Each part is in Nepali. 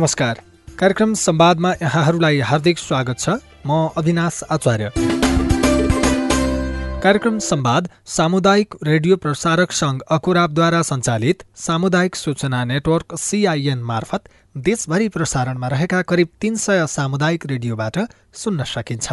नमस्कार। कार्यक्रम संवादमा यहाँहरूलाई हार्दिक स्वागत छ। म अविनाश आचार्य। कार्यक्रम संवाद सामुदायिक रेडियो प्रसारक सङ्घ अकुराबद्वारा सञ्चालित सामुदायिक सूचना नेटवर्क सिआइएन मार्फत देशभरि प्रसारणमा रहेका करिब तीन सय सामुदायिक रेडियोबाट सुन्न सकिन्छ।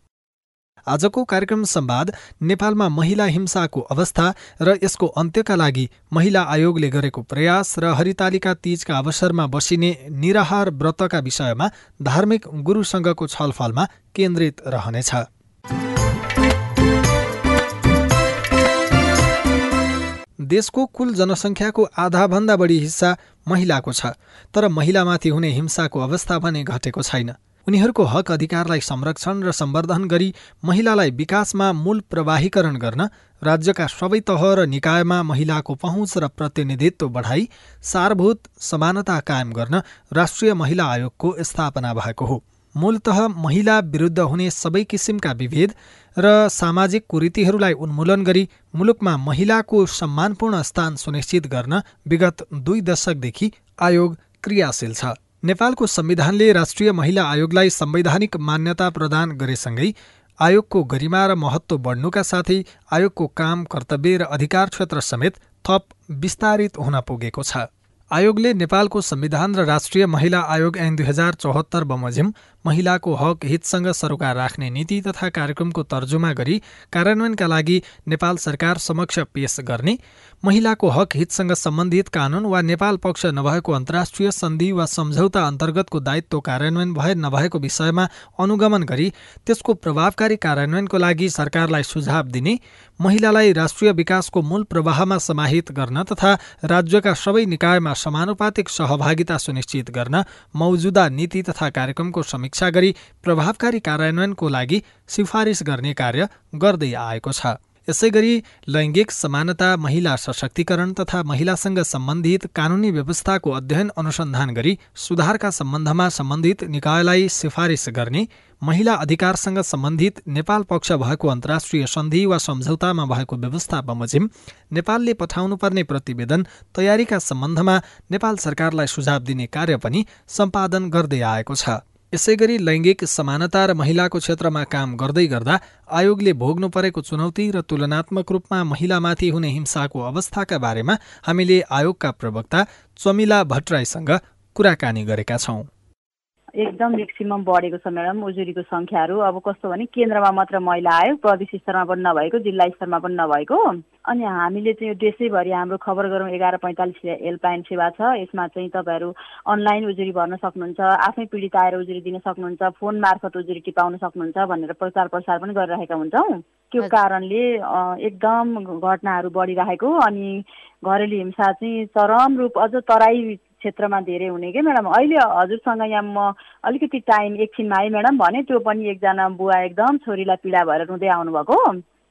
आजको कार्यक्रम संवाद नेपालमा महिला हिंसाको अवस्था र यसको अन्त्यका लागि महिला आयोगले गरेको प्रयास र हरितालिका तीजका अवसरमा बसिने निराहार व्रतका विषयमा धार्मिक गुरुसँगको छलफलमा केन्द्रित रहनेछ। देशको कुल जनसङ्ख्याको आधाभन्दा बढी हिस्सा महिलाको छ तर महिलामाथि हुने हिंसाको अवस्था भने घटेको छैन। उनीहरूको हक अधिकारलाई संरक्षण र सम्वर्धन गरी महिलालाई विकासमा मूल प्रवाहीकरण गर्न राज्यका सबै तह र निकायमा महिलाको पहुँच र प्रतिनिधित्व बढाई सारभूत समानता कायम गर्न राष्ट्रिय महिला आयोगको स्थापना भएको हो। मूलत महिला विरुद्ध हुने सबै किसिमका विभेद र सामाजिक कुरीतिहरूलाई उन्मूलन गरी मुलुकमा महिलाको सम्मानपूर्ण स्थान सुनिश्चित गर्न विगत दुई दशकदेखि आयोग क्रियाशील छ। नेपालको संविधानले राष्ट्रिय महिला आयोगलाई संवैधानिक मान्यता प्रदान गरेसँगै आयोगको गरिमा र महत्त्व बढ्नुका साथै आयोगको काम कर्तव्य र अधिकार क्षेत्र समेत थप विस्तारित हुन पुगेको छ। आयोगले नेपालको संविधान र राष्ट्रिय महिला आयोग ऐन दुई हजार चौहत्तर बमोजिम महिलाको हक हितसँग सरोकार राख्ने नीति तथा कार्यक्रमको तर्जुमा गरी कार्यान्वयनका लागि नेपाल सरकार समक्ष पेश गर्ने महिलाको हक हितसँग सम्बन्धित कानून वा नेपाल पक्ष नभएको अन्तर्राष्ट्रिय सन्धि वा सम्झौता अन्तर्गतको दायित्व कार्यान्वयन भए नभएको विषयमा अनुगमन गरी त्यसको प्रभावकारी कार्यान्वयनको लागि सरकारलाई सुझाव दिने महिलालाई राष्ट्रिय विकासको मूल प्रवाहमा समाहित गर्न तथा राज्यका सबै निकायमा समानुपातिक सहभागिता सुनिश्चित गर्न मौजुदा नीति तथा कार्यक्रमको समीक्षा गरी प्रभावकारी कार्यान्वयनको लागि सिफारिस गर्ने कार्य गर्दै आएको छ। यसै गरी लैङ्गिक समानता महिला सशक्तिकरण तथा महिलासँग सम्बन्धित कानुनी व्यवस्थाको अध्ययन अनुसन्धान गरी सुधारका सम्बन्धमा सम्बन्धित निकायलाई सिफारिस गर्ने महिला अधिकारसँग सम्बन्धित नेपाल पक्ष भएको अन्तर्राष्ट्रिय सन्धि वा सम्झौतामा भएको व्यवस्था बमोजिम नेपालले पठाउनुपर्ने प्रतिवेदन तयारीका सम्बन्धमा नेपाल सरकारलाई सुझाव दिने कार्य पनि सम्पादन गर्दै आएको छ। यसै गरी लैङ्गिक समानता र महिलाको क्षेत्रमा काम गर्दै गर्दा आयोगले भोग्नु परेको चुनौती र तुलनात्मक रूपमा महिलामाथि हुने हिंसाको अवस्थाका बारेमा हामीले आयोगका प्रवक्ता चमिला भट्टराईसँग कुराकानी गरेका छौँ। एकदम म्याक्सिमम बढेको छ म्याडम उजुरीको सङ्ख्याहरू। अब कस्तो भने केन्द्रमा मात्र महिला आयो प्रदेश स्तरमा पनि नभएको जिल्ला स्तरमा पनि नभएको। अनि हामीले चाहिँ देशैभरि हाम्रो खबर गरौँ एघार पैँतालिस हेल्पलाइन सेवा छ। यसमा चाहिँ तपाईँहरू अनलाइन उजुरी भर्न सक्नुहुन्छ आफै पीडित आएर उजुरी दिन सक्नुहुन्छ फोन मार्फत उजुरी टिपाउन सक्नुहुन्छ भनेर प्रचार प्रसार पनि गरिरहेका हुन्छौँ। त्यो कारणले एकदम घटनाहरू बढिरहेको। अनि घरेलु हिंसा चाहिँ चरम रूप अझ तराई क्षेत्रमा धेरै हुने कि म्याडम अहिले हजुरसँग यहाँ म अलिकति टाइम एकछिनमा आएँ म्याडम भने त्यो पनि एकजना बुवा एकदम छोरीलाई पीडा भएर रुँदै आउनुभएको।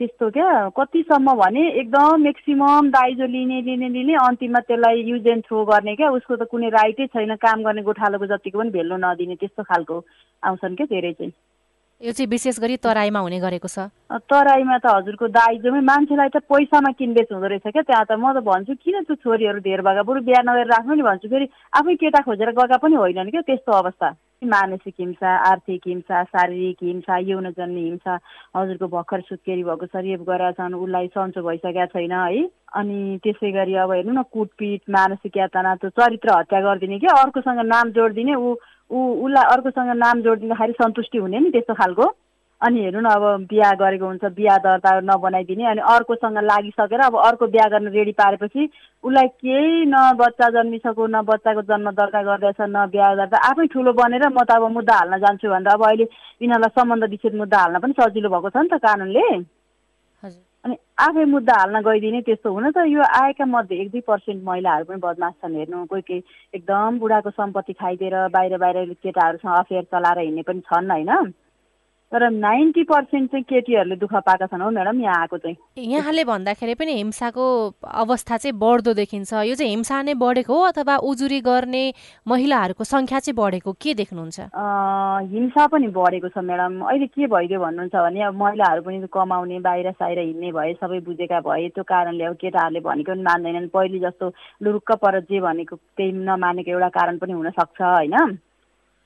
त्यस्तो क्या? कतिसम्म भने एकदम म्याक्सिमम दाइजो लिने लिने लिने अन्तिममा त्यसलाई युज एन्ड थ्रो गर्ने क्या? उसको त कुनै राइटै छैन काम गर्ने गोठालोको जतिको पनि भेल्नु नदिने त्यस्तो खालको आउँछन् क्या धेरै चाहिँ। यो चाहिँ विशेष गरी तराईमा हुने गरेको छ। तराईमा त हजुरको दाइजोमै मान्छेलाई त पैसामा किनबेच हुँदो रहेछ क्या? त्यहाँ त म त भन्छु किन त्यो छोरीहरू धेर भएका? बरु बिहा नगरेर राख्नु नि भन्छु। फेरि आफै केटा खोजेर गएका पनि होइनन् क्या? त्यस्तो अवस्था। मानसिक हिंसा आर्थिक हिंसा शारीरिक हिंसा यौनजन्य हिंसा हजुरको भर्खर सुत्केरी भएको छ रेप गरेका छन् उसलाई सन्चो भइसकेका छैन है। अनि त्यसै गरी अब हेर्नु न कुटपिट मानसिक यातना त्यो चरित्र हत्या गरिदिने क्या? अर्कोसँग नाम जोडिदिने ऊ ऊ उसलाई अर्कोसँग नाम जोडिदिँदाखेरि सन्तुष्टि हुने नि त्यस्तो खालको? अनि हेर्नु न अब बिहा गरेको हुन्छ बिहा दर्ता नबनाइदिने अनि अर्कोसँग लागिसकेर अब अर्को बिहा गर्न रेडी पारेपछि उसलाई केही न बच्चा जन्मिसक्यो न बच्चाको जन्म दर्ता गर्दैछ न बिहा दर्ता आफै ठुलो बनेर म त अब मुद्दा हाल्न जान्छु भनेर अब अहिले यिनीहरूलाई सम्बन्ध विच्छेद मुद्दा हाल्न पनि सजिलो भएको छ नि त कानुनले। अनि आफै मुद्दा हाल्न गइदिने त्यस्तो हुन त यो आएका मध्ये एक दुई पर्सेन्ट महिलाहरू पनि बदमास छन् हेर्नु कोही कोही एकदम बुढाको सम्पत्ति खाइदिएर बाहिर बाहिर केटाहरूसँग अफेयर चलाएर हिँड्ने पनि छन् होइन? तर नाइन्टी पर्सेन्ट चाहिँ केटीहरूले दुःख पाएका छन् हौ म्याडम यहाँ आएको चाहिँ। यहाँले भन्दाखेरि पनि हिंसाको अवस्था चाहिँ बढ्दो देखिन्छ। यो चाहिँ हिंसा नै बढेको हो अथवा उजुरी गर्ने महिलाहरूको सङ्ख्या चाहिँ बढेको? के देख्नुहुन्छ? हिंसा पनि बढेको छ म्याडम। अहिले के भइदियो भन्नुहुन्छ भने अब महिलाहरू पनि कमाउने बाहिर साहिर हिँड्ने भए सबै बुझेका भए त्यो कारणले अब केटाहरूले भनेको पनि मान्दैनन्। पहिले जस्तो लुरुक्क पर जे भनेको केही नमानेको एउटा कारण पनि हुनसक्छ होइन?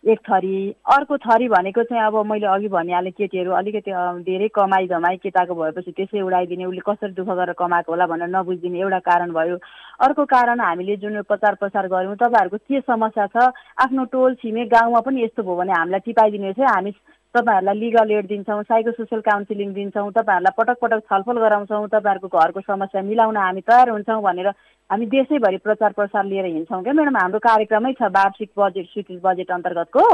एक थरी। अर्को थरी भनेको चाहिँ अब मैले अघि भनिहालेँ केटीहरू अलिकति धेरै कमाइ धमाइ केटाको भएपछि त्यसै उडाइदिने उसले कसरी दुःख गरेर कमाएको होला भनेर नबुझिदिने एउटा कारण भयो। अर्को कारण हामीले जुन प्रचार प्रसार गऱ्यौँ तपाईँहरूको के समस्या छ? आफ्नो टोल छिमेक गाउँमा पनि यस्तो भयो भने हामीलाई टिपाइदिनु है हामी तपाईँहरूलाई लिगल एड दिन्छौँ साइको सोसियल काउन्सिलिङ दिन्छौँ तपाईँहरूलाई पटक पटक छलफल गराउँछौँ तपाईँहरूको घरको समस्या मिलाउन हामी तयार हुन्छौँ भनेर हामी देशैभरि प्रचार प्रसार लिएर हिँड्छौँ क्या म्याडम? हाम्रो कार्यक्रमै छ वार्षिक बजेट स्वीकृत बजेट अन्तर्गतको।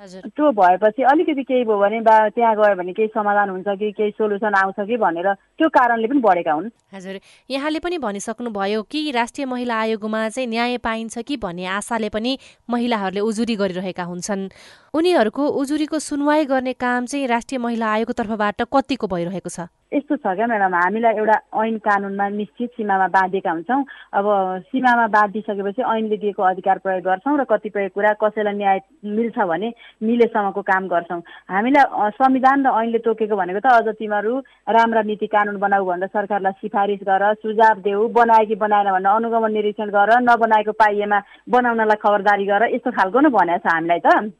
त्यो भएपछि अलिकति केही भयो भने बा त्यहाँ गयो भने केही समाधान हुन्छ कि केही सोल्युसन आउँछ कि भनेर त्यो कारणले पनि बढेका हुन्। हजुर यहाँले पनि भनिसक्नु भयो कि राष्ट्रिय महिला आयोगमा चाहिँ न्याय पाइन्छ कि भन्ने आशाले पनि महिलाहरूले उजुरी गरिरहेका हुन्छन्। उनीहरूको उजुरीको सुनवाई गर्ने काम चाहिँ राष्ट्रिय महिला आयोगको तर्फबाट कतिको भइरहेको छ? यस्तो छ क्या म्याडम हामीलाई एउटा ऐन कानुनमा निश्चित सीमामा बाँधिएका हुन्छौँ। अब सीमामा बाँधिसकेपछि ऐनले दिएको अधिकार प्रयोग गर्छौँ र कतिपय कुरा कसैलाई न्याय मिल्छ भने मिलेसम्मको काम गर्छौँ। हामीलाई संविधान र ऐनले तोकेको भनेको त अझ तिमीहरू राम्रा नीति कानुन बनाऊ भनेर सरकारलाई सिफारिस गर सुझाव देऊ बनायो कि बनाएन भनेर अनुगमन निरीक्षण गर नबनाएको पाइएमा बनाउनलाई खबरदारी गर यस्तो खालको नै भनेको छ हामीलाई त।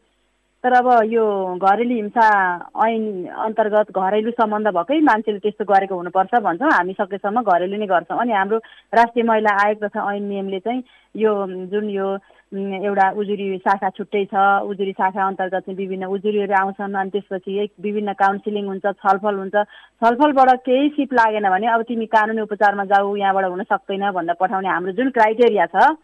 तर अब यो घरेलु हिंसा ऐन अन्तर्गत घरेलु सम्बन्ध भएकै मान्छेले त्यस्तो गरेको हुनुपर्छ भन्छौँ। हामी सकेसम्म घरेलु नै गर्छौँ। अनि हाम्रो राष्ट्रिय महिला आयोग तथा ऐन नियमले चाहिँ यो जुन यो एउटा उजुरी शाखा छुट्टै छ उजुरी शाखा अन्तर्गत चाहिँ विभिन्न उजुरीहरू आउँछन् अनि त्यसपछि विभिन्न काउन्सिलिङ हुन्छ छलफल हुन्छ। छलफलबाट केही सिप लागेन भने अब तिमी कानुनी उपचारमा जाऊ यहाँबाट हुन सक्दैन भनेर पठाउने हाम्रो जुन क्राइटेरिया छ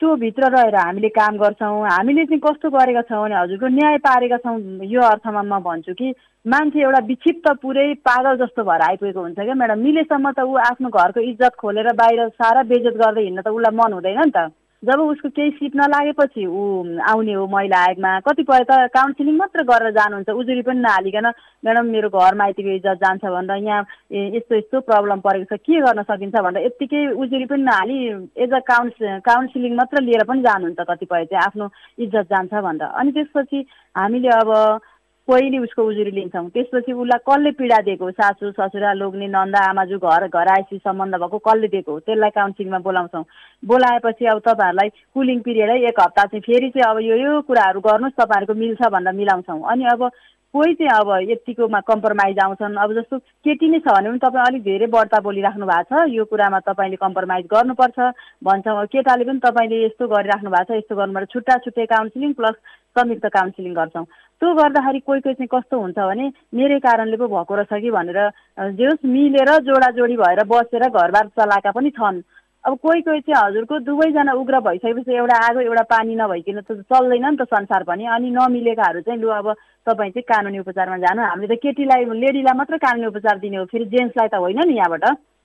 त्यो भित्र रहेर हामीले काम गर्छौँ। हामीले चाहिँ कस्तो गरेका छौँ भने हजुरको न्याय पारेका छौँ। यो अर्थमा म भन्छु कि मान्छे एउटा विक्षिप्त पुरै पागल जस्तो भएर आइपुगेको हुन्छ क्या म्याडम। मिलेसम्म त ऊ आफ्नो घरको इज्जत खोलेर बाहिर सारा बेजत गर्दै हिँड्न त उसलाई मन हुँदैन नि त। जब उसको केही सिप नलागेपछि ऊ आउने हो महिला आयोगमा कतिपय त काउन्सिलिङ मात्र गरेर जानुहुन्छ। उजुरी पनि नहालिकन म्याडम मेरो घरमा आइतिको इज्जत जान्छ भनेर यहाँ यस्तो यस्तो प्रब्लम परेको छ। के गर्न सकिन्छ? भनेर यत्तिकै उजुरी पनि नहाली एज अ काउन्स काउन्सिलिङ मात्र लिएर पनि जानुहुन्छ कतिपय चाहिँ आफ्नो इज्जत जान्छ भनेर। अनि त्यसपछि हामीले अब पहिले उसको उजुरी लिन्छौँ। त्यसपछि उसलाई कसले पीडा दिएको? सासू ससुरा लोग्ने नन्दा आमाजु घर घर आएपछि सम्बन्ध भएको कसले दिएको त्यसलाई काउन्सिलिङमा बोलाउँछौँ। बोलाएपछि अब तपाईँहरूलाई कुलिङ पिरियडै एक हप्ता चाहिँ फेरि चाहिँ अब यो यो कुराहरू गर्नुहोस् तपाईँहरूको मिल्छ भनेर मिलाउँछौँ। अनि अब कोही चाहिँ अब यत्तिकोमा कम्प्रोमाइज आउँछन्। अब जस्तो केटी नै छ भने पनि तपाईँ अलिक धेरै बढ्ता बोलिराख्नु भएको छ। यो कुरामा तपाईँले कम्प्रोमाइज गर्नुपर्छ। भन्छौँ केटाले पनि तपाईँले यस्तो गरिराख्नु भएको छ यस्तो गर्नुपर्छ छुट्टा छुट्टै काउन्सिलिङ प्लस संयुक्त काउन्सिलिङ गर्छौँ। त्यो गर्दाखेरि कोही कोही चाहिँ कस्तो हुन्छ भने मेरै कारणले पो भएको रहेछ कि भनेर जे होस् मिलेर जोडाजोडी भएर बसेर घरबार चलाएका पनि छन्। अब कोही कोही चाहिँ हजुरको दुवैजना उग्र भइसकेपछि एउटा आगो एउटा पानी नभइकन त चल्दैन नि त संसार पनि अनि नमिलेकाहरू चाहिँ लु अब तपाईँ चाहिँ कानुनी उपचारमा जानु। हामीले त केटीलाई लेडीलाई मात्र कानुनी उपचार दिने हो फेरि जेन्ट्सलाई त होइन नि यहाँबाट।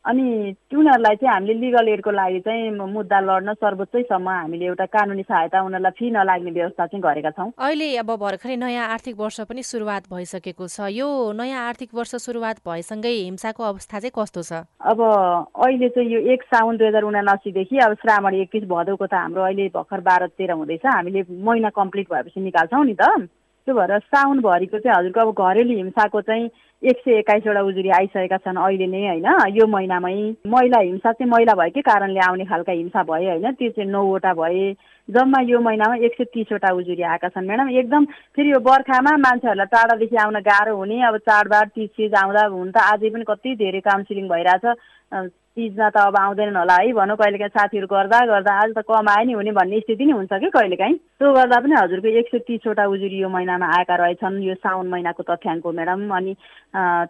अनि उनीहरूलाई चाहिँ हामीले लिगल एडको लागि चाहिँ मुद्दा लड्न सर्वोच्चैसम्म हामीले एउटा कानुनी सहायता उनीहरूलाई फी नलाग्ने व्यवस्था चाहिँ गरेका छौँ। अहिले अब भर्खरै नयाँ आर्थिक वर्ष पनि सुरुवात भइसकेको छ। यो नयाँ आर्थिक वर्ष सुरुवात भएसँगै हिंसाको अवस्था चाहिँ कस्तो छ? अब अहिले चाहिँ यो एक साउन दुई हजार उनासीदेखि अब श्रावण एकतिस भदौको त हाम्रो अहिले भर्खर बाह्र तेह्र हुँदैछ। हामीले महिना कम्प्लिट भएपछि निकाल्छौँ नि त। त्यो भएर साउनभरिको चाहिँ हजुरको अब घरेलु हिंसाको चाहिँ एक सय एक्काइसवटा उजुरी आइसकेका छन् अहिले नै होइन? यो महिनामै। महिला हिंसा चाहिँ महिला भएकै कारणले आउने खालका हिंसा भए होइन? त्यो चाहिँ नौवटा भए जम्मा यो महिनामा एक सय तिसवटा उजुरी आएका छन्। म्याडम एकदम फेरि यो बर्खामा मान्छेहरूलाई टाढादेखि आउन गाह्रो हुने अब चाडबाड तिज चिज आउँदा हुन त अझै पनि कति धेरै काउन्सिलिङ भइरहेछ। तिजमा त अब आउँदैनन् होला है भनौँ कहिलेकाहीँ साथीहरू गर्दा गर्दा आज त कम आयो नि हुने भन्ने स्थिति नै हुन्छ कि कहिलेकाहीँ? त्यो गर्दा पनि हजुरको एक सय तिसवटा उजुरी यो महिनामा आएका रहेछन् यो साउन महिनाको तथ्याङ्क म्याडम। अनि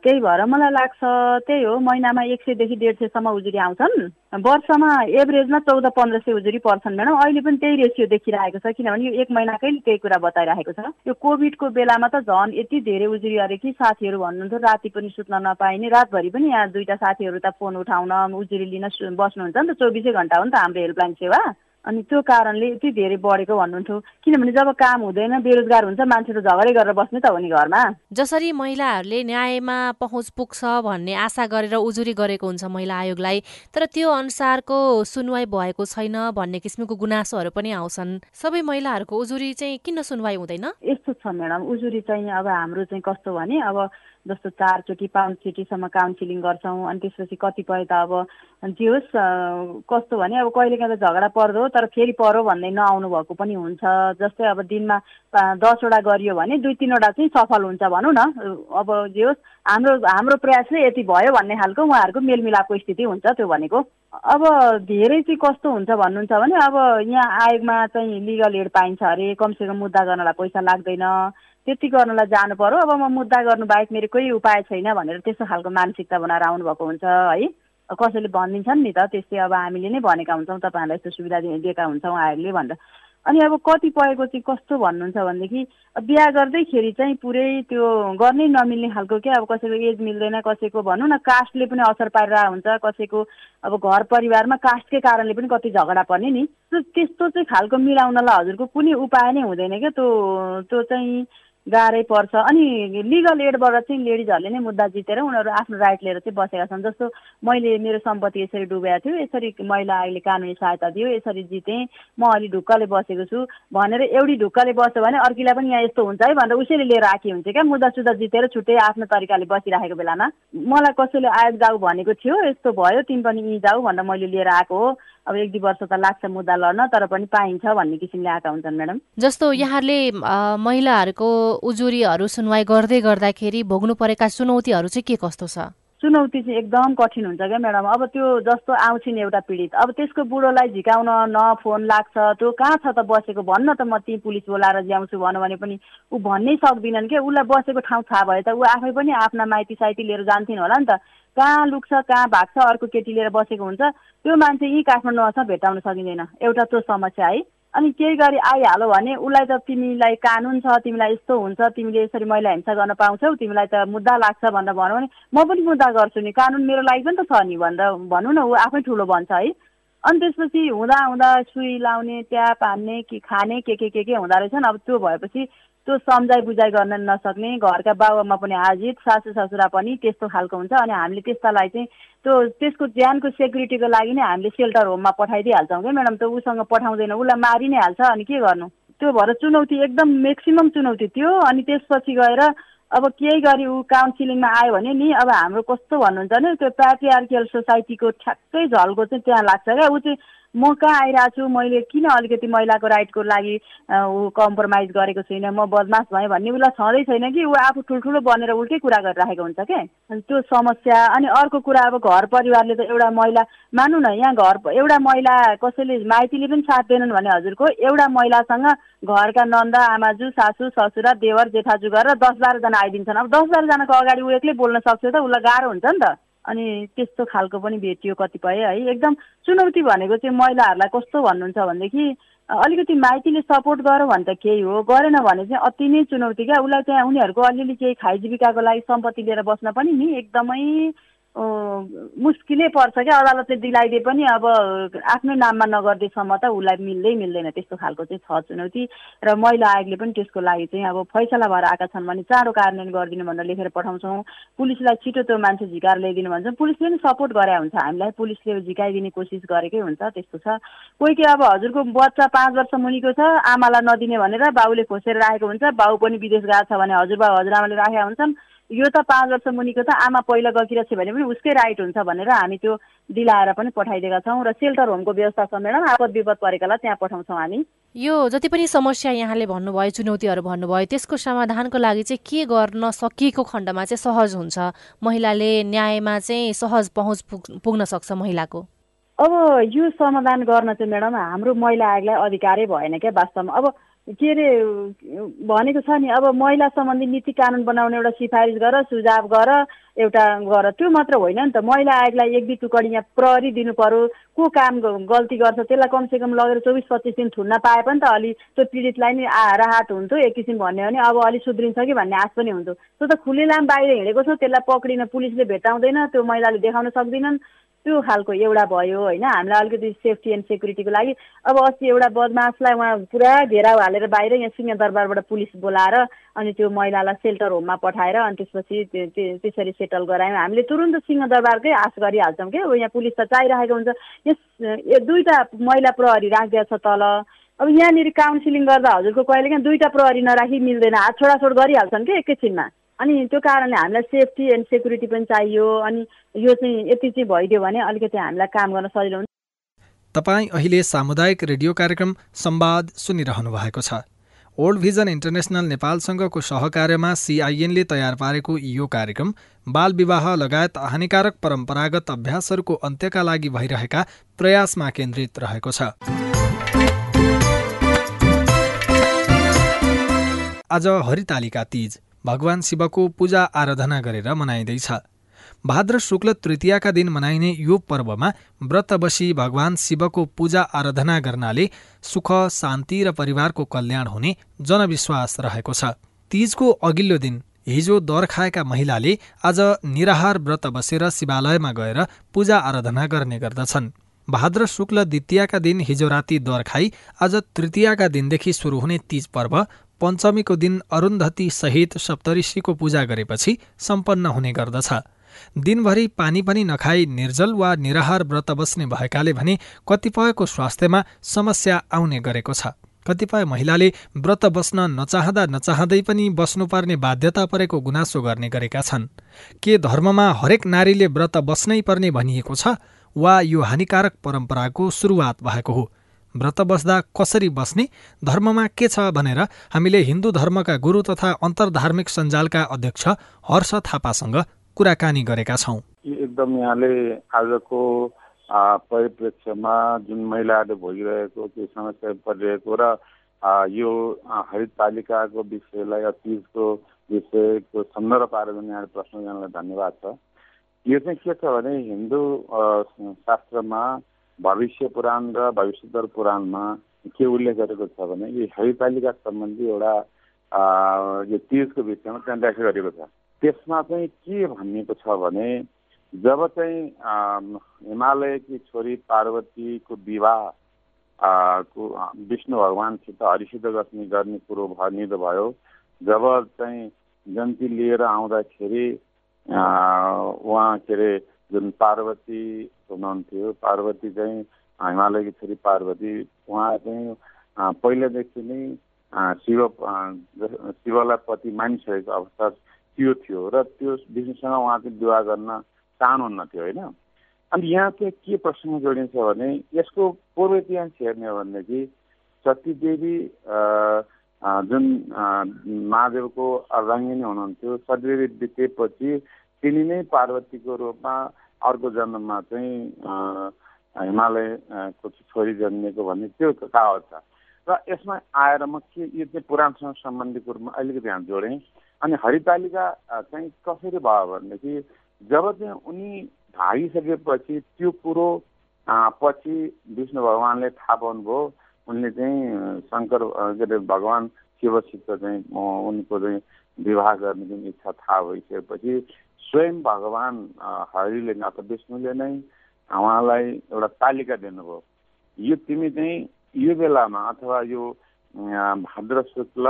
त्यही भएर मलाई लाग्छ त्यही हो महिनामा एक सयदेखि डेढ सयसम्म उजुरी आउँछन्। वर्षमा एभरेजमा चौध पन्ध्र सय उजुरी पर्छन् म्याडम। अहिले पनि त्यही रेसियो देखिरहेको छ किनभने यो एक महिनाकै त्यही कुरा बताइरहेको छ। यो कोभिडको बेलामा त झन् यति धेरै उजुरी अरे कि साथीहरू भन्नुहुन्थ्यो राति पनि सुत्न नपाइने रातभरि पनि यहाँ दुईवटा साथीहरू त फोन उठाउन उजुरी लिन बस्नुहुन्छ नि त चौबिसै घन्टा हो नि त हाम्रो हेल्पलाइन सेवा। अनि त्यो कारणले यति धेरै बढेको भन्नुहुन्थ्यो। किनभने जब काम हुँदैन बेरोजगार हुन्छ मान्छे त झगडै गरेर बस्ने त हो नि घरमा। जसरी महिलाहरूले न्यायमा पहुँच पुग्छ भन्ने आशा गरेर उजुरी गरेको हुन्छ महिला आयोगलाई तर त्यो अनुसारको सुनवाई भएको छैन भन्ने किसिमको गुनासोहरू पनि आउँछन्। सबै महिलाहरूको उजुरी चाहिँ किन सुनवाई हुँदैन? यस्तो छ म्याडम उजुरी चाहिँ अब हाम्रो चाहिँ कस्तो भने अब जस्तो चारचोटि पाँचचोटिसम्म काउन्सिलिङ गर्छौँ। अनि त्यसपछि कतिपय त अब जे होस् कस्तो भने अब कहिलेकाहीँ त झगडा पर्दो तर फेरि परो भन्दै नआउनु भएको पनि हुन्छ। जस्तै अब दिनमा दसवटा गरियो भने दुई तिनवटा चाहिँ सफल हुन्छ भनौँ न। अब जे होस् हाम्रो हाम्रो प्रयासले यति भयो भन्ने खालको उहाँहरूको मेलमिलापको स्थिति हुन्छ त्यो भनेको। अब धेरै चाहिँ कस्तो हुन्छ भन्नुहुन्छ भने अब यहाँ आयोगमा चाहिँ लिगल एड पाइन्छ अरे कमसेकम मुद्दा गर्नलाई पैसा लाग्दैन। त्यति गर्नलाई जानु पर्यो। अब म मुद्दा गर्नु बाहेक मेरो कोही उपाय छैन भनेर त्यस्तो खालको मानसिकता बनाएर आउनुभएको हुन्छ है। कसैले भनिदिन्छन् नि त त्यस्तै अब हामीले नै भनेका हुन्छौँ तपाईँहरूलाई यस्तो सुविधा दिएका हुन्छौँ आयोगले भनेर। अनि अब कतिपयको चाहिँ कस्तो भन्नुहुन्छ भनेदेखि बिहा गर्दैखेरि चाहिँ पुरै त्यो गर्नै नमिल्ने खालको क्या अब कसैको एज मिल्दैन कसैको भनौँ न कास्टले पनि असर पारिरहेको हुन्छ कसैको अब घर परिवारमा कास्टकै कारणले पनि कति झगडा पर्ने नि। त्यस्तो चाहिँ खालको मिलाउनलाई हजुरको कुनै उपाय नै हुँदैन क्या। त्यो त्यो चाहिँ गाह्रै पर्छ। अनि लिगल एडबाट चाहिँ लेडिजहरूले नै मुद्दा जितेर उनीहरू आफ्नो राइट लिएर चाहिँ बसेका छन्। जस्तो मैले मेरो सम्पत्ति यसरी डुबेको थियो यसरी महिला अहिले कानुनी सहायता दियो यसरी जितेँ म अलि ढुक्कले बसेको छु भनेर एउटी ढुक्कले बस्यो भने अर्कीलाई पनि यहाँ यस्तो हुन्छ है भनेर उसैले लिएर आएकी हुन्छ क्या। मुद्दा सुद्धा जितेर छुट्टै आफ्नो तरिकाले बसिराखेको बेलामा। मलाई कसैले आयोग जाऊ भनेको थियो यस्तो भयो तिमी पनि यहीँ जाऊ भनेर मैले लिएर आएको हो। अब एक दुई वर्ष त लाग्छ मुद्दा लड्न तर पनि पाइन्छ भन्ने किसिमले आएका हुन्छन् म्याडम। जस्तो यहाँले महिलाहरूको उजुरीहरू सुनवाई गर्दै गर्दाखेरि भोग्नु परेका चुनौतीहरू चाहिँ के कस्तो छ? चुनौती चाहिँ एकदम कठिन हुन्छ क्या म्याडम। अब त्यो जस्तो आउँछिन् एउटा पीडित। अब त्यसको बुढोलाई झिकाउन न फोन लाग्छ। त्यो कहाँ छ त बसेको? भन्न त म ती पुलिस बोलाएर ल्याउँछु भनौँ भने पनि ऊ भन्नै सक्दिनन् क्या उसलाई बसेको ठाउँ थाहा भए त ऊ आफै पनि आफ्ना माइती साइती लिएर जान्थिन् होला नि त। कहाँ लुक्छ कहाँ भाग्छ अर्को केटी लिएर बसेको हुन्छ। त्यो मान्छे यहीँ काठमाडौँमा भेटाउन सकिँदैन। एउटा त्यो समस्या है। अनि केही गरी आइहाल्यो भने उसलाई त तिमीलाई कानुन छ तिमीलाई यस्तो हुन्छ तिमीले यसरी महिला हिंसा गर्न पाउँछौ तिमीलाई त मुद्दा लाग्छ भनेर भनौँ भने म पनि मुद्दा गर्छु नि। कानुन मेरो लागि पनि त छ नि भनेर भनौँ न ऊ आफै ठुलो भन्छ है। अनि त्यसपछि हुँदा हुँदा सुई लाउने ट्याप हान्ने कि खाने के के के के हुँदो रहेछन् अब त्यो भएपछि त्यो सम्झाइ बुझाइ गर्न नसक्ने घरका बाबुआमा पनि हाजित सासु ससुरा पनि त्यस्तो खालको हुन्छ अनि हामीले त्यस्तालाई चाहिँ त्यो त्यसको ज्यानको सेक्युरिटीको लागि नै हामीले सेल्टर होममा पठाइदिइहाल्छौँ क्या म्याडम। त उसँग पठाउँदैन उसलाई मारि नै हाल्छ अनि के गर्नु? त्यो भएर चुनौती एकदम म्याक्सिमम् चुनौती त्यो अनि त्यसपछि गएर अब केही गरी ऊ काउन्सिलिङमा आयो भने नि अब हाम्रो कस्तो भन्नुहुन्छ भने त्यो प्याट्रिआर्कियल सोसाइटीको ठ्याक्कै झल्को चाहिँ त्यहाँ लाग्छ क्या। ऊ चाहिँ म कहाँ आइरहेको छु? मैले किन अलिकति महिलाको राइटको लागि ऊ कम्प्रोमाइज गरेको छुइनँ? म बदमास भएँ भन्ने उसलाई छँदै छैन कि? ऊ आफू ठुल्ठुलो बनेर उल्टै कुरा गरिराखेको हुन्छ क्या त्यो समस्या अनि अर्को कुरा अब घर परिवारले त एउटा महिला मानु न यहाँ घर एउटा महिला कसैले माइतीले पनि साथ दिएनन् भने हजुरको एउटा महिलासँग घरका नन्द आमाजु सासु ससुरा देवर जेठाजु गरेर दस बाह्रजना आइदिन्छन्। अब दस बाह्रजनाको अगाडि ऊ एक्लै बोल्न सक्छ त? उसलाई गाह्रो हुन्छ नि त। अनि त्यस्तो खालको पनि भेटियो कतिपय है। एकदम चुनौती भनेको चाहिँ महिलाहरूलाई कस्तो भन्नुहुन्छ भनेदेखि अलिकति माइतीले सपोर्ट गर भने त केही हो। गरेन भने चाहिँ अति नै चुनौती क्या। उसलाई त्यहाँ उनीहरूको अलिअलि केही खाइ जीविकाको लागि सम्पत्ति लिएर बस्न पनि नि एकदमै मुस्किलै पर्छ क्या। अदालतले दिलाइदिए पनि अब आफ्नो नाममा नगर्दैसम्म त उसलाई मिल्दै मिल्दैन। त्यस्तो खालको चाहिँ छ चुनौती। र महिला आयोगले पनि त्यसको लागि चाहिँ अब फैसला भएर आएका छन् भने चाँडो कार्यान्वयन गरिदिनु भनेर लेखेर पठाउँछौँ। पुलिसलाई छिटो त्यो मान्छे झिकाएर ल्याइदिनु भन्छ। पुलिसले पनि सपोर्ट गरे हुन्छ। हामीलाई पुलिसले झिकाइदिने कोसिस गरेकै हुन्छ त्यस्तो छ। कोही के अब हजुरको बच्चा पाँच वर्ष मुनिको छ आमालाई नदिने भनेर बाउले खोसेर राखेको हुन्छ। बाउ पनि विदेश गएको छ भने हजुरबा हजुरआमाले राखेका हुन्छन्। यो त पाँच वर्ष मुनिको त आमा पहिला गइरहेको छ भने पनि उसकै राइट हुन्छ भनेर हामी त्यो दिलाएर पनि पठाइदिएका छौँ र सेल्टर होमको व्यवस्था छ म्याडम आपद विपद परेकालाई त्यहाँ पठाउँछौँ हामी। यो जति पनि समस्या यहाँले भन्नुभयो चुनौतीहरू भन्नुभयो त्यसको समाधानको लागि चाहिँ के गर्न सकिएको खण्डमा चाहिँ सहज हुन्छ? महिलाले न्यायमा चाहिँ सहज पहुँच पुग्न सक्छ महिलाको। अब यो समाधान गर्न चाहिँ म्याडम हाम्रो महिला आयोगलाई अधिकारै भएन क्या वास्तवमा। अब के अरे भनेको छ नि अब महिला सम्बन्धी नीति कानुन बनाउने एउटा सिफारिस गर सुझाव गर एउटा गर। त्यो मात्र होइन नि त महिला आयोगलाई एक दुई टुकडी यहाँ प्रहरी दिनु पर्यो। को काम गल्ती गर्छ त्यसलाई कमसेकम लगेर चौबिस पच्चिस दिन थुन्न पाए पनि त अलि त्यो पीडितलाई नि राहत हुन्थ्यो एक किसिम भन्यो भने अब अलिक सुध्रिन्छ कि भन्ने आश पनि हुन्थ्यो। त्यो त खुलेलाम बाहिर हिँडेको छ त्यसलाई पक्रिन पुलिसले भेटाउँदैन त्यो महिलाले देखाउन सक्दैनन्। त्यो खालको एउटा भयो होइन? हामीलाई अलिकति सेफ्टी एन्ड सेक्युरिटीको लागि। अब अस्ति एउटा बदमासलाई उहाँ पुरा घेराउ हालेर बाहिर यहाँ सिंहदरबारबाट पुलिस बोलाएर अनि त्यो महिलालाई सेल्टर होममा पठाएर अनि त्यसपछि त्यसरी सेटल गरायौँ। हामीले तुरुन्त सिंहदरबारकै आश गरिहाल्छौँ क्या। यहाँ पुलिस त चाहिरहेको हुन्छ। यस दुईवटा महिला प्रहरी राखिदिएको छ तल अब यहाँनिर काउन्सिलिङ गर्दा हजुरको कहिले दुईवटा प्रहरी नराखी मिल्दैन। हात छोडाछोड गरिहाल्छन् कि एकैछिनमा। अनि त्यो कारणले हामीलाई सेफ्टी एन्ड सेक्युरिटी पनि चाहियो। अनि यो चाहिँ यति चाहिँ भइदियो भने अलिकति हामीलाई काम गर्न सजिलो हुन्छ। तपाईँ अहिले सामुदायिक रेडियो कार्यक्रम संवाद सुनिरहनु भएको छ। ओल्ड भिजन इन्टरनेसनल नेपालसँगको सहकार्यमा सिआइएनले तयार पारेको यो कार्यक्रम बाल विवाह लगायत हानिकारक परम्परागत अभ्यासहरूको अन्त्यका लागि भइरहेका प्रयासमा केन्द्रित रहेको छ। आज हरितालिका तीज। भगवान शिवको पूजा आराधना गरेर मनाइँदैछ। भाद्र शुक्ल तृतीयाका दिन मनाइने यो पर्वमा व्रत बसी भगवान शिवको पूजा आराधना गर्नाले सुख शान्ति र परिवारको कल्याण हुने जनविश्वास रहेको छ। तीजको अघिल्लो दिन हिजो दर खाएका महिलाले आज निराहार व्रत बसेर शिवालयमा गएर पूजा आराधना गर्ने गर्दछन्। भाद्र शुक्ल द्वितीयका दिन हिजो राति दर खाई आज तृतीयका दिनदेखि सुरु हुने तीज पर्व पञ्चमीको दिन अरुन्धती सहित सप्तऋषिको पूजा गरेपछि सम्पन्न हुने गर्दछ। दिनभरि पानी पनि नखाई निर्जल वा निराहार व्रत बस्ने भएकाले भने कतिपयको स्वास्थ्यमा समस्या आउने गरेको छ। कतिपय महिलाले व्रत बस्न नचाहँदा नचाहँदै पनि बस्नुपर्ने बाध्यता परेको गुनासो गर्ने गरेका छन्। के धर्ममा हरेक नारीले व्रत बस्नै पर्ने भनिएको छ वा यो हानिकारक परम्पराको सुरुवात भएको हो? व्रत बस्दा कसरी बस्ने धर्ममा के छ भनेर हामीले हिन्दू धर्मका गुरु तथा अन्तर्धार्मिक सञ्जालका अध्यक्ष हर्ष थापासँग कुराकानी गरेका छौँ। एकदम यहाँले आजको परिप्रेक्ष्यमा जुन महिलाहरूले भोगिरहेको त्यो समस्या परिरहेको र यो हरितालिकाको विषयलाई तिजको विषयको सन्दर्भ पारेर यहाँले प्रश्न यहाँलाई धन्यवाद छ। यो चाहिँ के छ भने हिन्दू शास्त्रमा भविष्य पुराण र भविष्योत्तर पुराणमा के उल्लेख गरेको छ भने यो हरितालिका सम्बन्धी एउटा यो तिजको विषयमा त्यहाँ व्याख्या गरेको छ। त्यसमा चाहिँ के भनिएको छ भने जब चाहिँ हिमालयकी छोरी पार्वतीको विवाह को विष्णु भगवान्सित हरिसिद्ध गर्ने गर्ने कुरो भनिँदो भयो जब चाहिँ जन्ती लिएर आउँदाखेरि उहाँ के अरे जुन पार्वती हुनुहुन्थ्यो पार्वती चाहिँ हिमालयकी छोरी पार्वती उहाँ चाहिँ पहिलादेखि नै शिव शिवलाई पति मानिसकेको अवस्था त्यो थियो र त्यो विष्णुसँग उहाँ चाहिँ विवाह गर्न चाहनुहुन्न थियो होइन? अनि यहाँ चाहिँ के प्रसङ्ग जोडिन्छ भने यसको पूर्व इतिहास हेर्ने हो भनेदेखि सतीदेवी जुन महादेवको अर्धाङ्गिनी हुनुहुन्थ्यो सतीदेवी बितेपछि तिनी नै पार्वतीको रूपमा अर्को जन्ममा चाहिँ हिमालयको छोरी जन्मिएको भन्ने त्यो कहावत छ। र यसमा आएर म के यो चाहिँ पुराणसँग सम्बन्धित कुरोमा अलिकति ध्यान जोडेँ। अनि हरितालिका चाहिँ कसरी भयो भनेदेखि जब चाहिँ उनी भागिसकेपछि त्यो कुरो पछि विष्णु भगवान्ले थाहा पाउनुभयो उनले चाहिँ शङ्कर के अरे भगवान् शिवसित चाहिँ उनको चाहिँ विवाह गर्ने जुन इच्छा थाहा भइसकेपछि स्वयं भगवान् हरिले अथवा विष्णुले नै उहाँलाई एउटा तालिका दिनुभयो। यो तिमी चाहिँ यो बेलामा अथवा यो भाद्र शुक्ल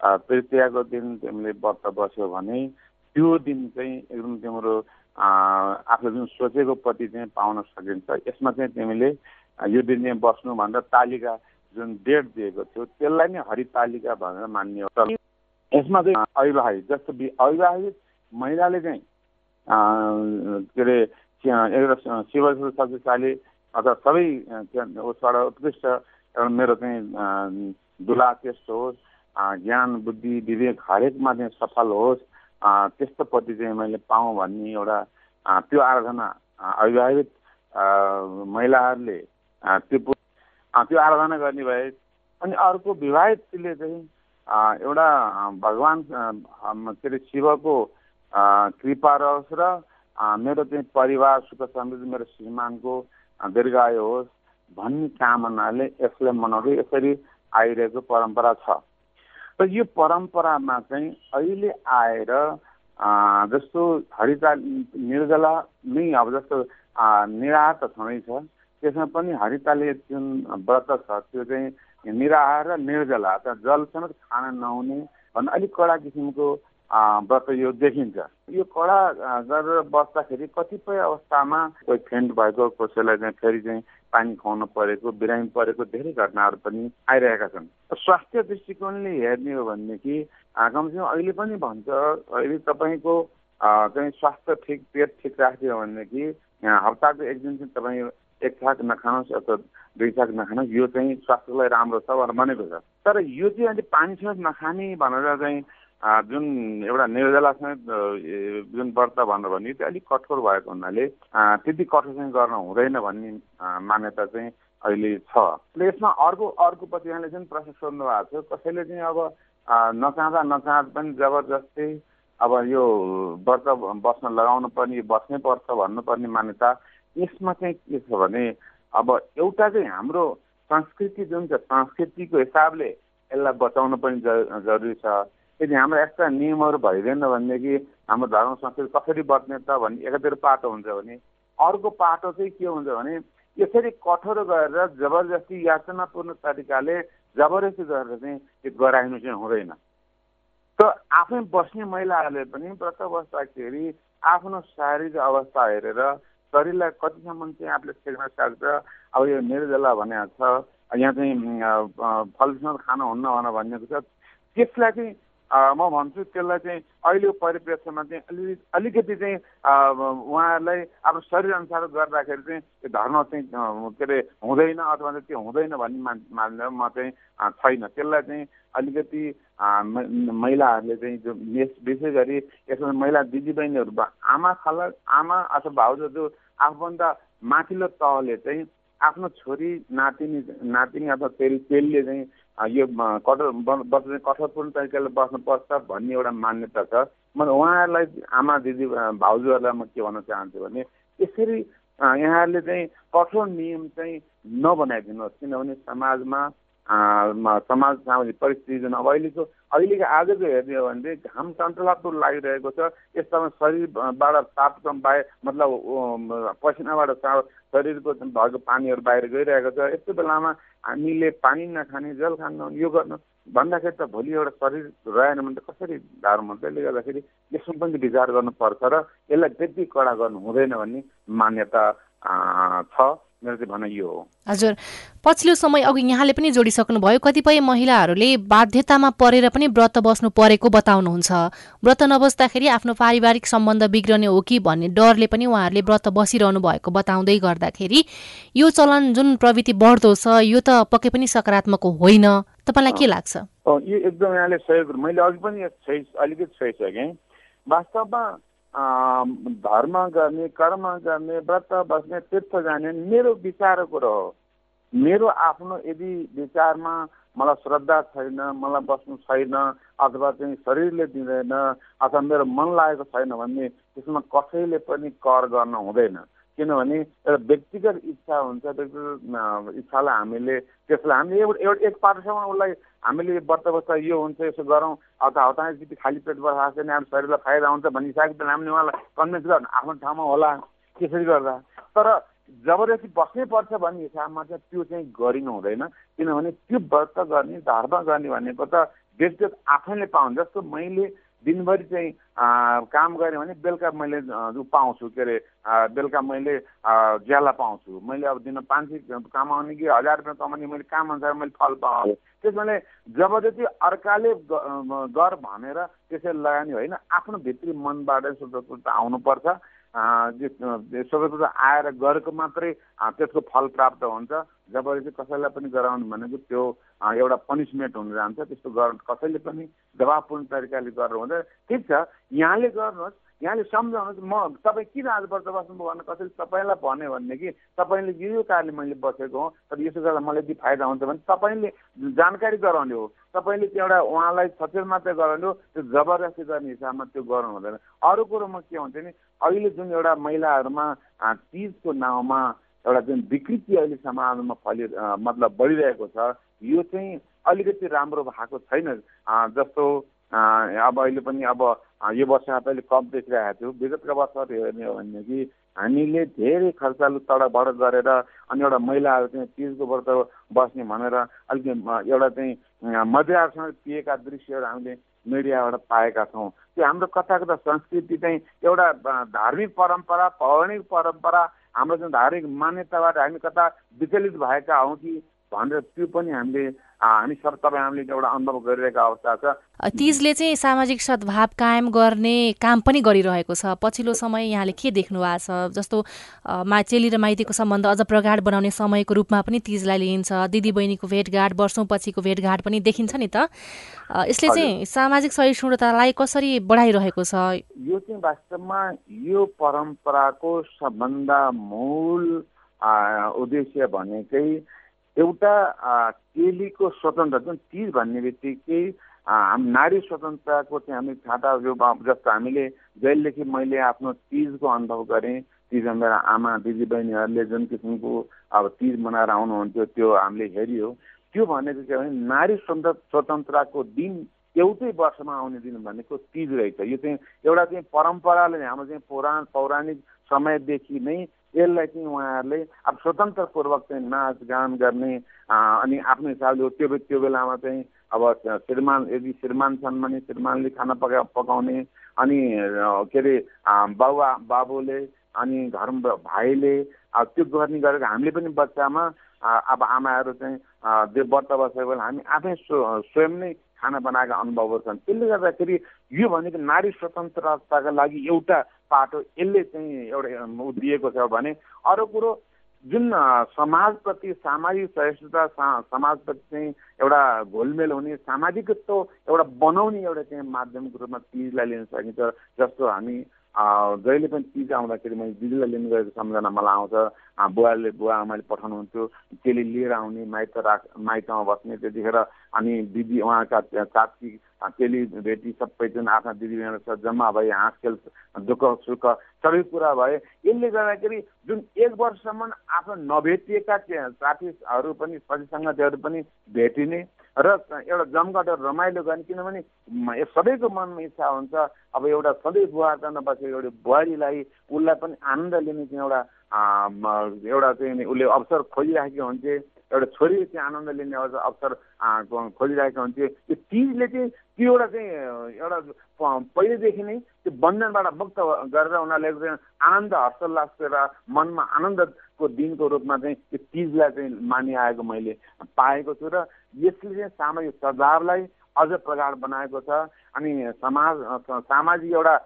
तृतीयाको दिन तिमीले व्रत बस्यो भने त्यो दिन चाहिँ एकदम तिम्रो आफूले जुन सोचेको पति चाहिँ पाउन सकिन्छ। यसमा चाहिँ तिमीले यो दिन चाहिँ बस्नु भनेर तालिका जुन डेट दिएको थियो त्यसलाई नै हरितालिका भनेर मान्ने हो। यसमा चाहिँ अविवाहित जस्तो अविवाहित महिलाले चाहिँ के अरे एउटा शिव शक्तिशाली अथवा सबै उसबाट उत्कृष्ट एउटा मेरो चाहिँ दुला त्यस्तो होस् ज्ञान बुद्धि विवेक हरेकमा चाहिँ सफल होस् त्यस्तो पति चाहिँ मैले पाऊँ भन्ने एउटा त्यो आराधना अविवाहित महिलाहरूले त्यो त्यो आराधना गर्ने भए अनि अर्को विवाहितले चाहिँ एउटा भगवान् के अरे शिवको कृपा रहोस् र मेरो चाहिँ परिवार सुख समृद्धि मेरो श्रीमानको दीर्घायु होस् भन्ने कामनाले यसलाई मनाउँदै यसरी आइरहेको परम्परा छ। र यो परम्परामा चाहिँ अहिले आएर जस्तो हरिता निर्जला नै अब जस्तो निराहार त छँदैछ। त्यसमा पनि हरिताले जुन व्रत छ त्यो चाहिँ निराहार र निर्जला त जल समेत खान नहुने भन्ने अलिक कडा किसिमको व्रत यो देखिन्छ। यो कडा गरेर बस्दाखेरि कतिपय अवस्थामा कोही फेन्ट भएको कसैलाई चाहिँ फेरि चाहिँ पानी खुवाउनु परेको बिरामी परेको धेरै घटनाहरू पनि आइरहेका छन्। स्वास्थ्य दृष्टिकोणले हेर्ने हो भनेदेखि कमसेकम अहिले पनि भन्छ अहिले तपाईँको चाहिँ स्वास्थ्य ठिक पेट ठिक राख्यो भनेदेखि हप्ताको एक दिन चाहिँ तपाईँ एक छाक नखानुहोस् अथवा दुई छाक नखानुहोस् यो चाहिँ स्वास्थ्यलाई राम्रो छ भनेर भनेको छ। तर यो चाहिँ अहिले पानी समेत नखाने भनेर चाहिँ जुन एउटा निर्जलासँग जुन व्रत भनेर भने त्यो अलिक कठोर भएको हुनाले त्यति कठोर चाहिँ गर्न हुँदैन भन्ने मान्यता चाहिँ अहिले छ। यसमा अर्को अर्को यहाँले चाहिँ प्रश्न सोध्नु भएको छ कसैले चाहिँ अब नचाहँदा नचाहँदा पनि जबरजस्ती अब यो व्रत बस्न लगाउनु पर्ने बस्नै पर्छ भन्नुपर्ने मान्यता यसमा चाहिँ के छ भने अब एउटा चाहिँ हाम्रो संस्कृति जुन छ संस्कृतिको हिसाबले यसलाई बचाउनु पनि जरुरी छ। यदि हाम्रो यस्ता नियमहरू भइदिएन भनेदेखि हाम्रो धर्म संस्कृति कसरी बच्ने त भन्ने एकातिर पाटो हुन्छ भने अर्को पाटो चाहिँ के हुन्छ भने यसरी कठोर गरेर जबरजस्ती याचनापूर्ण तरिकाले जबरजस्ती गरेर चाहिँ त्यो गराइनु चाहिँ हुँदैन। त आफै बस्ने महिलाहरूले पनि व्रत बस्दाखेरि आफ्नो शारीरिक अवस्था हेरेर शरीरलाई कतिसम्म चाहिँ आफूले छेक्न सक्छ अब यो निर्जला भनेको छ यहाँ चाहिँ फलसँग खानु हुन्न भनेर भनिएको छ त्यसलाई चाहिँ म भन्छु त्यसलाई चाहिँ अहिलेको परिप्रेक्ष्यमा चाहिँ अलि अलिकति चाहिँ उहाँहरूलाई आफ्नो शरीर अनुसार गर्दाखेरि चाहिँ त्यो धर्म चाहिँ के अरे हुँदैन अथवा त्यो हुँदैन भन्ने मान मान्दा चाहिँ छैन। त्यसलाई चाहिँ अलिकति महिलाहरूले चाहिँ जो विशेष गरी यसमा महिला दिदीबहिनीहरू आमा खाला आमा अथवा भाउजू जो आफूभन्दा माथिल्लो तहले चाहिँ आफ्नो छोरी नातिनी नातिनी अथवा तेल तेलले चाहिँ यो कठोर चाहिँ कठोरपूर्ण तरिकाले बस्नुपर्छ भन्ने एउटा मान्यता छ। म उहाँहरूलाई आमा दिदी भाउजूहरूलाई म के भन्न चाहन्छु भने यसरी यहाँहरूले चाहिँ कठोर नियम चाहिँ नबनाइदिनुहोस्। किनभने समाजमा समाज सामाजिक परिस्थिति जुन अब अहिलेको अहिलेको आजको हेर्ने हो भने घाम चञ्चलात्मक लागिरहेको छ। यस्तामा शरीरबाट तापक्रम बाहिर मतलब पसिनाबाट शरीरको भएको पानीहरू बाहिर गइरहेको छ। यस्तो बेलामा हामीले पानी नखाने जल खानु यो गर्नु भन्दाखेरि त भोलि एउटा शरीर रहेन भने त कसरी गाह्रो हुन्छ त्यसले गर्दाखेरि यसमा पनि विचार गर्नुपर्छ र यसलाई त्यति कडा गर्नु हुँदैन भन्ने मान्यता छ। मेरो चाहिँ भनाइ यो हो। हजुर। पछिल्लो समय अघि यहाँले पनि जोडिसक्नुभयो कतिपय महिलाहरूले बाध्यतामा परेर पनि व्रत बस्नु परेको बताउनुहुन्छ। व्रत नबस्दाखेरि आफ्नो पारिवारिक सम्बन्ध बिग्रने हो कि भन्ने डरले पनि उहाँहरूले व्रत बसिरहनु भएको बताउँदै गर्दाखेरि यो चलन जुन प्रवृत्ति बढ्दो छ यो त पक्कै पनि सकारात्मक होइन। तपाईँलाई के लाग्छ? यो एकदम यहाँले सहयोग मैले अघि पनि अलिकति सही सकेँ वास्तवमा धर्म गर्ने कर्म गर्ने व्रत बस्ने तीर्थ जाने मेरो विचारको कुरो हो। मेरो आफ्नो यदि विचारमा मलाई श्रद्धा छैन मलाई बस्नु छैन अथवा चाहिँ शरीरले दिँदैन अथवा मेरो मन लागेको छैन भने त्यसमा कसैले पनि कर गर्न हुँदैन। किनभने एउटा व्यक्तिगत इच्छा हुन्छ व्यक्तिगत इच्छालाई हामीले त्यसलाई हामीले एउटा एउटा एक पाटोसम्म उसलाई हामीले व्रत बस्दा यो हुन्छ यसो गरौँ अथवा हतापछि खाली पेट बस्छ भने हाम्रो शरीरलाई फाइदा हुन्छ भन्ने हिसाबले हामीले उहाँलाई कन्भिन्स गर्नु आफ्नो ठाउँमा होला त्यसरी गर्दा। तर जबरजस्ती बस्नै पर्छ भन्ने हिसाबमा चाहिँ त्यो चाहिँ गरिनु हुँदैन किनभने त्यो व्रत गर्ने धर्म गर्ने भनेको त व्यक्तिगत आफैले पाउनु जस्तो मैले दिनभरि चाहिँ काम गरेँ भने बेलुका मैले पाउँछु के अरे बेलुका मैले ज्याला पाउँछु। मैले अब दिन पाँच सय कमाउने कि हजार रुपियाँ कमाउने मैले काम अनुसार मैले फल पाएँ त्यसमाले जबरजस्ती अर्काले गर भनेर त्यसरी लगानी होइन आफ्नो भित्री मनबाट स्वतन्त्रता आउनुपर्छ। स्वतन्त्रता आएर गरेको मात्रै त्यसको फल प्राप्त हुन्छ। जबरजस्ती कसैलाई पनि गराउनु भनेको त्यो एउटा पनिसमेन्ट हुन जान्छ। त्यस्तो गर कसैले पनि दबावपूर्ण तरिकाले गरेर हुँदैन। ठिक छ। यहाँले गर्नुहोस् यहाँले सम्झाउनुहोस् म तपाईँ किन आज वर्ष बस्नुभयो भने कसैले तपाईँलाई भन्यो भने कि तपाईँले यो यो कारणले मैले बसेको हो तर यसो गर्दा मलाई यदि फाइदा हुन्छ भने तपाईँले जानकारी गराउने हो। तपाईँले त्यो एउटा उहाँलाई सचेत मात्रै गराउने हो त्यो जबरजस्ती गर्ने हिसाबमा त्यो गर्नु हुँदैन। अरू कुरो म के हुन्छ नि अहिले जुन एउटा महिलाहरूमा तिजको नाउँमा एउटा जुन विकृति अहिले समाजमा फलि मतलब बढिरहेको छ यो चाहिँ अलिकति राम्रो भएको छैन। जस्तो अब अहिले पनि अब यो वर्ष पहिले कम देखिरहेको थियो विगतका वर्षहरू हेर्ने हो भनेदेखि हामीले धेरै खर्चालु तडबड गरेर अनि एउटा महिलाहरू चाहिँ तिजको व्रत बस्ने भनेर अलिक एउटा चाहिँ मध्यसँग पिएका दृश्यहरू हामीले मिडियाबाट पाएका छौँ। त्यो हाम्रो कथा कथा संस्कृति चाहिँ एउटा धार्मिक परम्परा पौराणिक परम्परा हाम्रो जुन धार्मिक मान्यताबाट हामी कता विचलित भएका हौँ कि भनेर त्यो पनि हामीले हामी सब तपाईँ हामीले एउटा अनुभव गरिरहेको अवस्था छ। तिजले चाहिँ सामाजिक सद्भाव कायम गर्ने काम पनि गरिरहेको छ। पछिल्लो समय यहाँले के देख्नु भएको छ? जस्तो मा चेली र माइतीको सम्बन्ध अझ प्रगाड बनाउने समयको रूपमा पनि तिजलाई लिइन्छ। दिदी बहिनीको भेटघाट वर्षौँ पछिको भेटघाट पनि देखिन्छ नि त। यसले चाहिँ सामाजिक सहिष्णुतालाई कसरी बढाइरहेको छ? यो चाहिँ वास्तवमा यो परम्पराको सबभन्दा मूल उद्देश्य भनेकै एउटा चेलीको स्वतन्त्र जुन तिज भन्ने बित्तिकै नारी स्वतन्त्रताको चाहिँ हामी छाता यो जस्तो हामीले जहिलेदेखि मैले आफ्नो तिजको अनुभव गरेँ तिजमा मेरो आमा दिदीबहिनीहरूले जुन किसिमको अब तिज मनाएर आउनुहुन्थ्यो त्यो हामीले हेऱ्यो। त्यो भनेको के भने नारी स्वतन्त्र स्वतन्त्रताको दिन एउटै वर्षमा आउने दिन भनेको तिज रहेछ। यो चाहिँ एउटा चाहिँ परम्पराले हाम्रो चाहिँ पौराण पौराणिक समयदेखि नै यसलाई चाहिँ उहाँहरूले अब स्वतन्त्रपूर्वक चाहिँ नाचगान गर्ने अनि आफ्नो हिसाबले त्यो त्यो बेलामा चाहिँ अब श्रीमान यदि श्रीमान छन् भने श्रीमानले खाना पका पकाउने अनि के अरे बाबुआ बाबुले अनि घर भाइले त्यो गर्ने गरेको हामीले पनि बच्चामा अब आमाहरू चाहिँ त्यो व्रत बसेको बेला हामी आफै स्वयं नै खाना बनाएका अनुभवहरू छन् त्यसले गर्दाखेरि यो भनेको नारी स्वतन्त्रताका लागि एउटा पाटो यसले चाहिँ एउटा दिएको छ भने अरू कुरो जुन समाजप्रति सामाजिक सहिष्णुता समाजप्रति चाहिँ एउटा घोलमेल हुने सामाजिकत्व एउटा बनाउने एउटा चाहिँ माध्यमको रूपमा तिजलाई लिन सकिन्छ। जस्तो हामी जहिले पनि तिज आउँदाखेरि मैले दिदीलाई लिनु गएको सम्झना मलाई आउँछ। बुवाले बुवा आमाले पठाउनुहुन्थ्यो त्यसले लिएर आउने माइत राख माइतमा बस्ने त्यतिखेर अनि दिदी उहाँका चाची चेली बेटी सबैजना आफ्ना दिदीबहिनीहरू जम्मा भए हाँसखेल दुःख सुख सबै कुरा भए यसले गर्दाखेरि जुन एक वर्षसम्म आफ्नो नभेटिएका साथीहरू पनि सङ्गतिहरू पनि भेटिने र एउटा जमघट रमाइलो गर्ने किनभने सबैको मनमा इच्छा हुन्छ अब एउटा सधैँ बुहार्न बसेको एउटा बुहारीलाई उसलाई पनि आनन्द लिने चाहिँ एउटा एउटा चाहिँ उसले अवसर खोजिराखेको हुन्थे एउटा छोरीले चाहिँ आनन्द लिने अवसर खोजिरहेको हुन्थ्यो। त्यो तिजले चाहिँ त्यो एउटा चाहिँ एउटा पहिलेदेखि नै त्यो बन्धनबाट मुक्त गरेर उनीहरूले चाहिँ आनन्द हर्षोल्लास र मनमा आनन्दको दिनको रूपमा चाहिँ त्यो तिजलाई चाहिँ मानिआएको मैले पाएको छु र यसले चाहिँ सामाजिक सद्भावलाई अझ प्रगाड बनाएको छ अनि समाज सामाजिक एउटा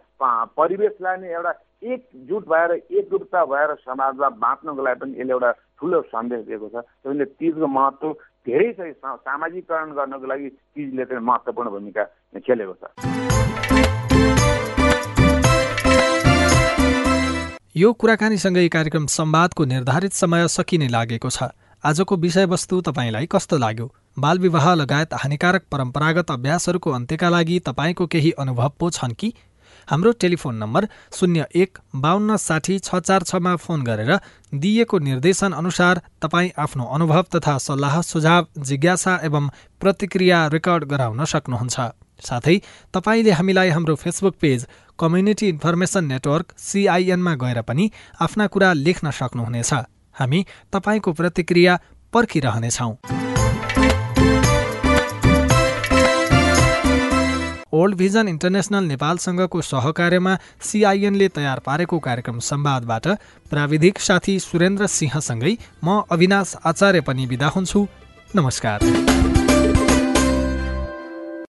परिवेशलाई नै एउटा एकजुट भएर एकजुटता भएर समाजमा बाँच्नको लागि पनि यसले एउटा ठुलो सन्देश दिएको छ। त्यसले तिजको महत्त्व धेरै छ सामाजिकरण गर्नको लागि तिजले चाहिँ महत्त्वपूर्ण भूमिका खेलेको छ। यो कुराकानीसँगै कार्यक्रम संवादको निर्धारित समय सकिने लागेको छ। आजको विषयवस्तु तपाईँलाई कस्तो लाग्यो? बालविवाह लगायत हानिकारक परम्परागत अभ्यासहरूको अन्त्यका लागि तपाईँको केही अनुभव पो छन् कि? हाम्रो टेलिफोन नम्बर शून्य एक बाहन्न साठी छ चार छमा फोन गरेर दिइएको निर्देशन अनुसार तपाईँ आफ्नो अनुभव तथा सल्लाह सुझाव जिज्ञासा एवं प्रतिक्रिया रेकर्ड गराउन सक्नुहुन्छ। साथै तपाईँले हामीलाई हाम्रो Facebook page community information network सिआइएनमा गएर पनि आफ्ना कुरा लेख्न सक्नुहुनेछ। हामी तपाईँको प्रतिक्रिया पर्खिरहनेछौँ। ओल्ड भिजन इन्टरनेसनल नेपालसँगको सहकार्यमा सिआइएनले तयार पारेको कार्यक्रम संवादबाट प्राविधिक साथी सुरेन्द्र सिंहसँगै म अविनाश आचार्य पनि विदा हुन्छु। नमस्कार।